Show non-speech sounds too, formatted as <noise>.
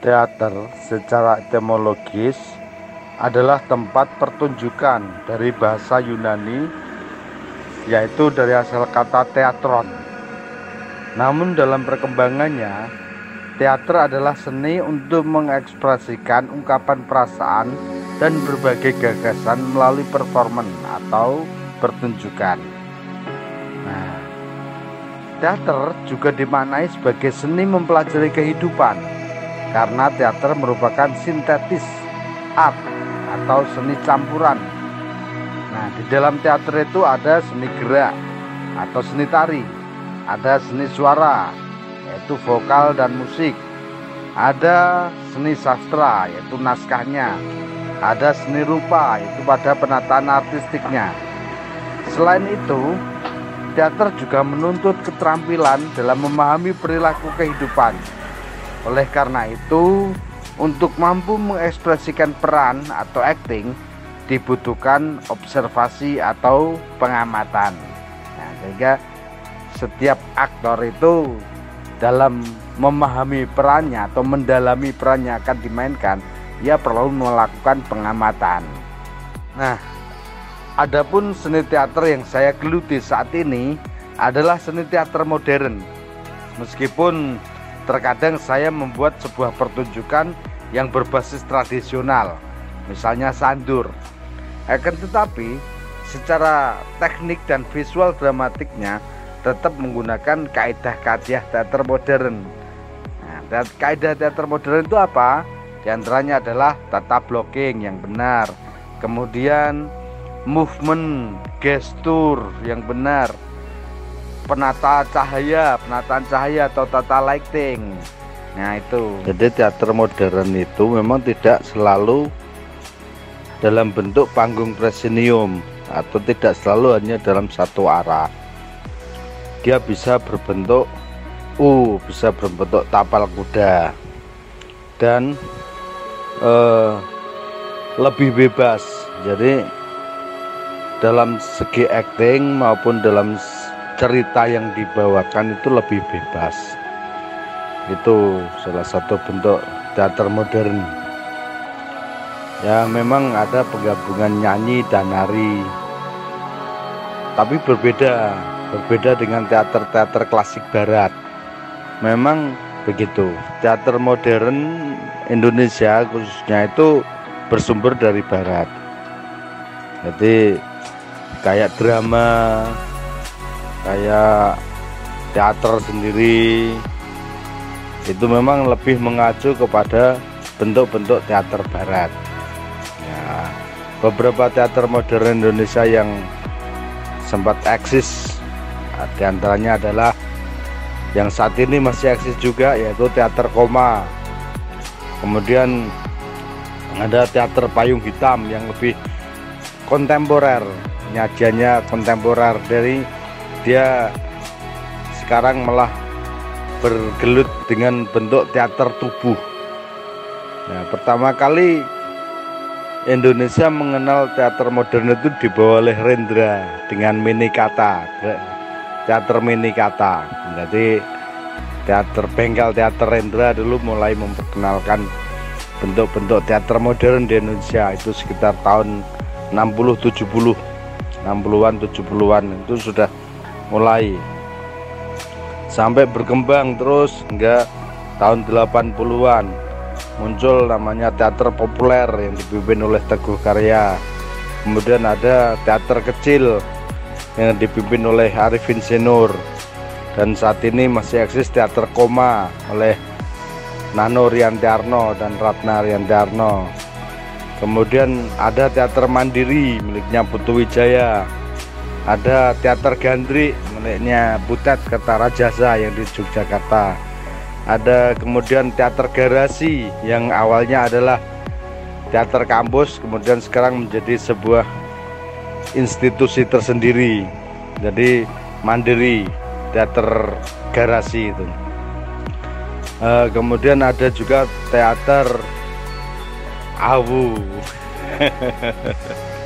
Teater secara etimologis adalah tempat pertunjukan dari bahasa Yunani yaitu dari asal kata teatron. Namun dalam perkembangannya, teater adalah seni untuk mengekspresikan ungkapan perasaan dan berbagai gagasan melalui performan atau pertunjukan. Nah, teater juga dimaknai sebagai seni mempelajari kehidupan karena teater merupakan sintetis art atau seni campuran. Nah, di dalam teater itu ada seni gerak atau seni tari, ada seni suara yaitu vokal dan musik, ada seni sastra yaitu naskahnya, ada seni rupa yaitu pada penataan artistiknya. Selain itu, teater juga menuntut keterampilan dalam memahami perilaku kehidupan oleh karena itu, untuk mampu mengekspresikan peran atau acting dibutuhkan observasi atau pengamatan. Nah, sehingga setiap aktor itu dalam memahami perannya atau mendalami perannya akan dimainkan, ia perlu melakukan pengamatan. Nah, adapun seni teater yang saya geluti saat ini adalah seni teater modern. Meskipun Terkadang saya membuat sebuah pertunjukan yang berbasis tradisional, misalnya sandur. Akan tetapi, secara teknik dan visual dramatiknya tetap menggunakan kaidah-kaidah teater modern. Nah, kaidah teater modern itu apa? Di antaranya adalah tata blocking yang benar, kemudian movement, gestur yang benar, penata cahaya, penataan cahaya atau tata lighting. Nah, itu. Jadi teater modern itu memang tidak selalu dalam bentuk panggung presinium atau tidak selalu hanya dalam satu arah. Dia bisa berbentuk U, bisa berbentuk tapal kuda dan eh, lebih bebas. Jadi dalam segi acting maupun dalam cerita yang dibawakan itu lebih bebas. Itu salah satu bentuk teater modern. Ya memang ada penggabungan nyanyi dan nari. Tapi berbeda berbeda dengan teater-teater klasik barat. Memang begitu. Teater modern Indonesia khususnya itu bersumber dari barat. Jadi kayak drama kayak teater sendiri. Itu memang lebih mengacu kepada bentuk-bentuk teater barat. Ya, beberapa teater modern Indonesia yang sempat eksis nah, di antaranya adalah yang saat ini masih eksis juga yaitu teater koma. Kemudian ada teater payung hitam yang lebih kontemporer. Nyajiannya kontemporer dari dia sekarang malah bergelut dengan bentuk teater tubuh. Nah, pertama kali Indonesia mengenal teater modern itu dibawa oleh Rendra dengan mini kata, teater mini kata. Jadi teater bengkel teater Rendra dulu mulai memperkenalkan bentuk-bentuk teater modern di Indonesia itu sekitar tahun 60 70 60-an 70-an itu sudah mulai. Sampai berkembang terus hingga tahun 80-an muncul namanya teater populer yang dipimpin oleh Teguh Karya. Kemudian ada teater kecil yang dipimpin oleh Arifin Senur. Dan saat ini masih eksis teater koma oleh Nano Riantiarno dan Ratna Riantiarno. Kemudian ada teater mandiri miliknya Putu Wijaya ada teater gandrik miliknya Butet Kertarajasa yang di Yogyakarta. Ada kemudian teater garasi yang awalnya adalah teater kampus kemudian sekarang menjadi sebuah institusi tersendiri. Jadi mandiri teater garasi itu. Uh, kemudian ada juga teater awu <laughs>